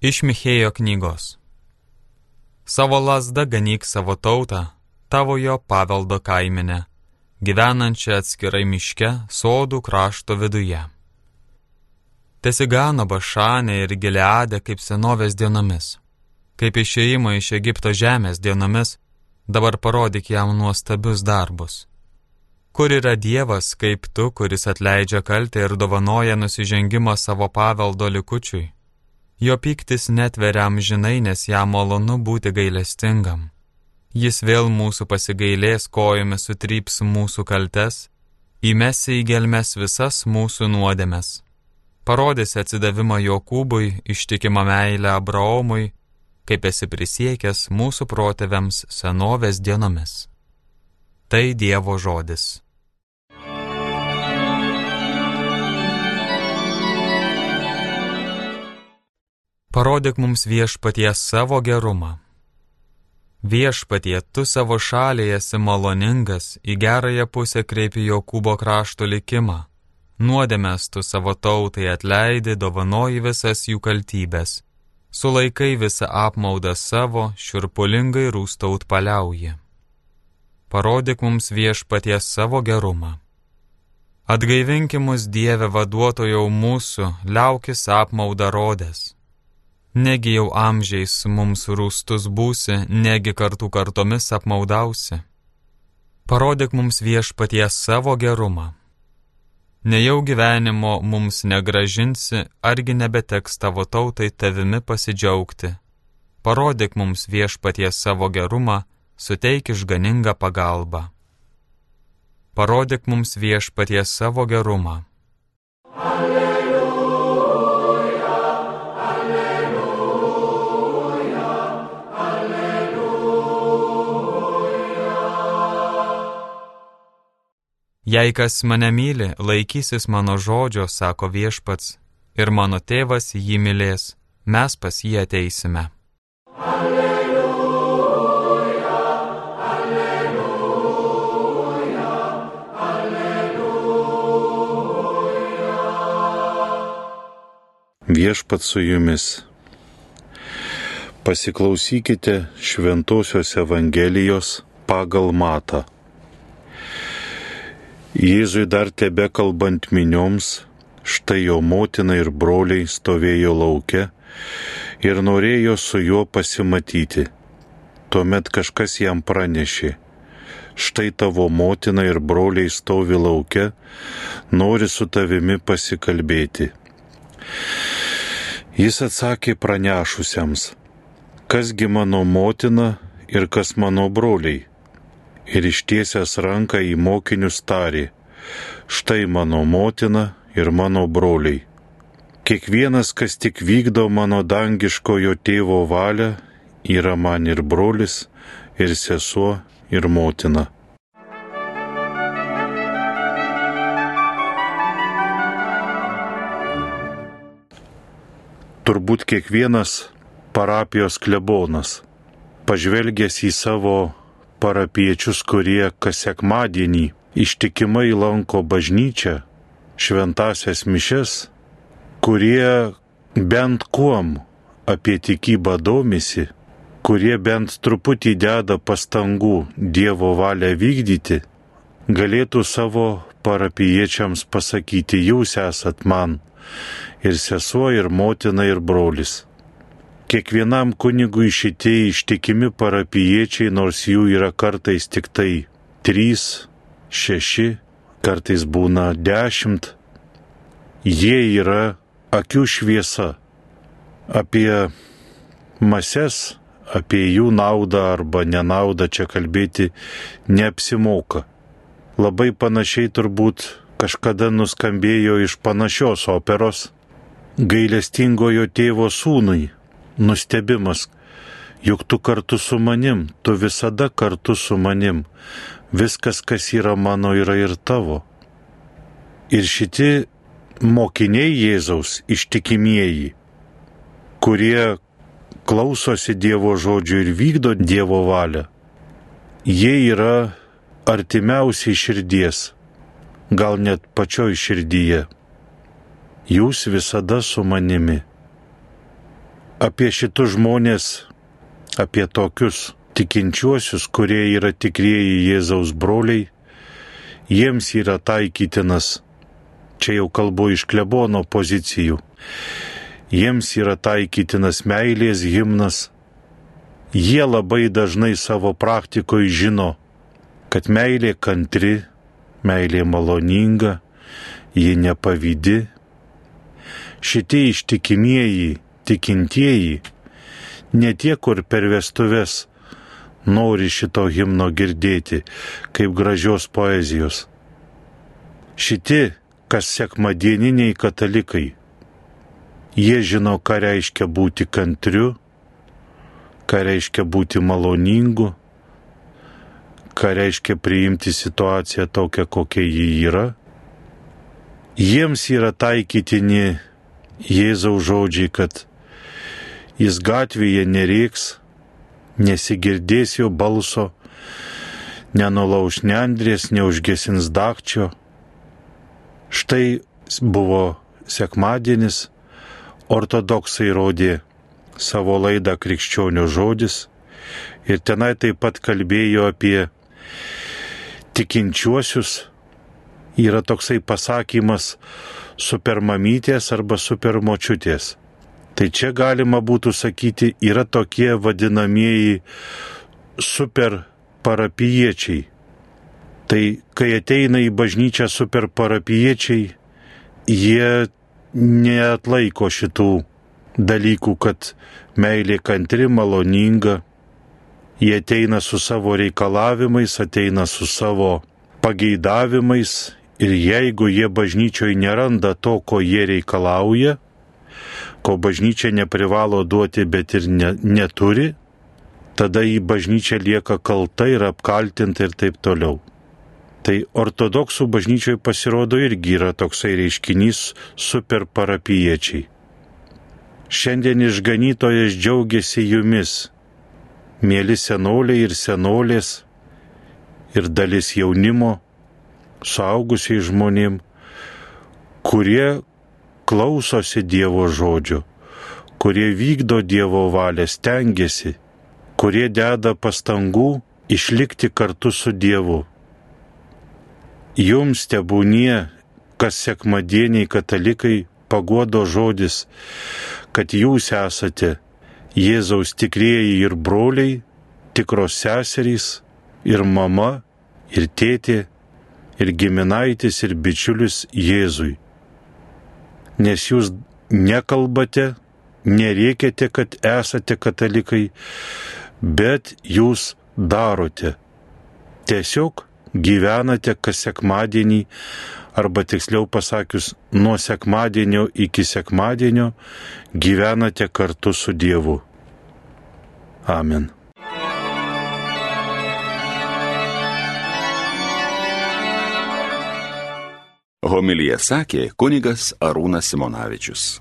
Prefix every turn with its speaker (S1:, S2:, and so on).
S1: Iš Michėjo knygos. Savo lasdą ganyk savo tautą, tavojo paveldo kaiminę, gyvenančią atskirai miške, sodų krašto viduje. Tesigano Bašanė ir Gileadė kaip senovės dienomis, kaip išėjimo iš Egipto žemės dienomis, dabar parodyk jam nuostabius darbus. Kur yra Dievas kaip tu, kuris atleidžia kaltę ir dovanoja nusižengimą savo paveldo likučiui? Jo piktis netveriam žinai, nes jam malonu būti gailestingam. Jis vėl mūsų pasigailės kojomis sutryps mūsų kaltes, įmesi į gelmes visas mūsų nuodėmes. Parodys atsidavimą Jokūbui, ištikimą meilę Abraomui, kaip esi prisiekęs mūsų protėviams senovės dienomis. Tai Dievo žodis. Parodyk mums viešpatie savo gerumą. Viešpatie, tu savo šaliai esi maloningas, į gerąją pusę kreipi Jokūbo krašto likimą. Nuodėmės tu savo tautai atleidi, dovanoji visas jų kaltybės. Sulaikai visą apmaudą savo, širpulingai rūstaut paliauji. Parodyk mums viešpaties savo gerumą. Atgaivinkimus Dieve vaduotojau mūsų, liaukis apmaudą rodęs Negi jau amžiais mums rūstus būsi, negi kartų kartomis apmaudausi. Parodyk mums viešpaties savo gerumą. Nejau gyvenimo mums negražinsi, argi nebeteks tavo tautai tavimi pasidžiaugti. Parodyk mums viešpaties savo gerumą, suteik išganingą pagalbą. Parodyk mums viešpaties savo gerumą. Alleluja. Jei kas mane myli, laikysis mano žodžio, sako viešpats, ir mano tėvas jį mylės, mes pas jį ateisime. Alleluja, alleluja,
S2: alleluja. Viešpats su jumis. Pasiklausykite Šventojios Evangelijos pagal matą. Jėzui dar tebe kalbant minioms, štai jo motina ir broliai stovėjo laukia ir norėjo su juo pasimatyti. Tuomet kažkas jam pranešė, štai tavo motina ir broliai stovi laukia, nori su tavimi pasikalbėti. Jis atsakė pranešusiems, kasgi mano motina ir kas mano broliai ir ištiesęs ranką į mokinius tarė, štai mano motina ir mano broliai. Kiekvienas, kas tik vykdo mano dangiškojo tėvo valią, yra man ir brolis, ir sesuo, ir motina. Turbūt kiekvienas parapijos klebonas, pažvelgęs į savo parapiečius, kurie kas sekmadienį ištikimai lanko bažnyčią, šventasias mišes, kurie bent kuom apie tikybą domisi, kurie bent truputį deda pastangų Dievo valią vykdyti, galėtų savo parapiečiams pasakyti, jūs esat man ir sesuo, ir motina, ir brolis. Kiekvienam kunigui šitie ištikimi parapiečiai, nors jų yra kartais tik tai trys, šeši, kartais būna dešimt, jie yra akių šviesa. Apie mases, apie jų naudą arba nenaudą čia kalbėti neapsimoka. Labai panašiai turbūt kažkada nuskambėjo iš panašios operos gailestingojo tėvo sūnui nustebimas, juk tu kartu su manim, tu visada kartu su manim, viskas, kas yra mano, yra ir tavo. Ir šitie mokiniai Jėzaus ištikimieji, kurie klausosi Dievo žodžių ir vykdo Dievo valią, jie yra artimiausiai širdies, gal net pačioj širdyje. Jūs visada su manimi apie šitus žmonės, apie tokius tikinčiuosius, kurie yra tikrieji Jėzaus broliai, jiems yra taikytinas, čia jau kalbu iš klebono pozicijų, jiems yra taikytinas meilės himnas, jie labai dažnai savo praktikoje žino, kad meilė kantri, meilė maloninga, ji nepavydi. Šitie ištikimieji, tikintieji, ne tie, kur per vestuves nori šito himno girdėti, kaip gražios poezijos. Šitie, kas sekmadieniniai katalikai, jie žino, ką reiškia būti kantriu, ką reiškia būti maloningu, ką reiškia priimti situaciją tokią, kokia ji yra. Jiems yra taikytini Jėzaus žodžiai, kad jis gatvėje nereiks, nesigirdės jo balso, nenulauž neandrės, neužgesins dakčio. Štai buvo sekmadienis, ortodoksai rodė savo laidą krikščionių žodis ir tenai taip pat kalbėjo apie tikinčiuosius yra toksai pasakymas supermamytės arba supermočiutės. Tai čia galima būtų sakyti, yra tokie vadinamieji superparapiečiai. Tai kai ateina į bažnyčią superparapiečiai, jie neatlaiko šitų dalykų, kad meilė kantri, maloninga, Jie ateina su savo reikalavimais, ateina su savo pageidavimais ir jeigu jie bažnyčioje neranda to, ko jie reikalauja, ko bažnyčia neprivalo duoti, bet ir ne, neturi, tada į bažnyčią lieka kalta ir apkaltinta ir taip toliau. Tai ortodoksų bažnyčioje pasirodo irgi yra toksai reiškinys superparapiečiai. Šiandien išganytojas džiaugiasi jumis, mėly senoliai ir senolės, ir dalis jaunimo, suaugusiai žmonėm, kurie klausosi Dievo žodžio, kurie vykdo Dievo valią, stengiasi, kurie deda pastangų išlikti kartu su Dievu. Jums tebūnie, kas sekmadieniai katalikai, pagodo žodis, kad jūs esate Jėzaus tikrieji ir broliai, tikros seserys, ir mama, ir tėtė, ir giminaitis, ir bičiulis Jėzui. Nes jūs nekalbate, nereikiate, kad esate katalikai, bet jūs darote. Tiesiog gyvenate kas sekmadienį arba tiksliau pasakius, nuo sekmadienio iki sekmadienio gyvenate kartu su Dievu. Amen.
S3: Homilija sakė kunigas Arūnas Simonavičius.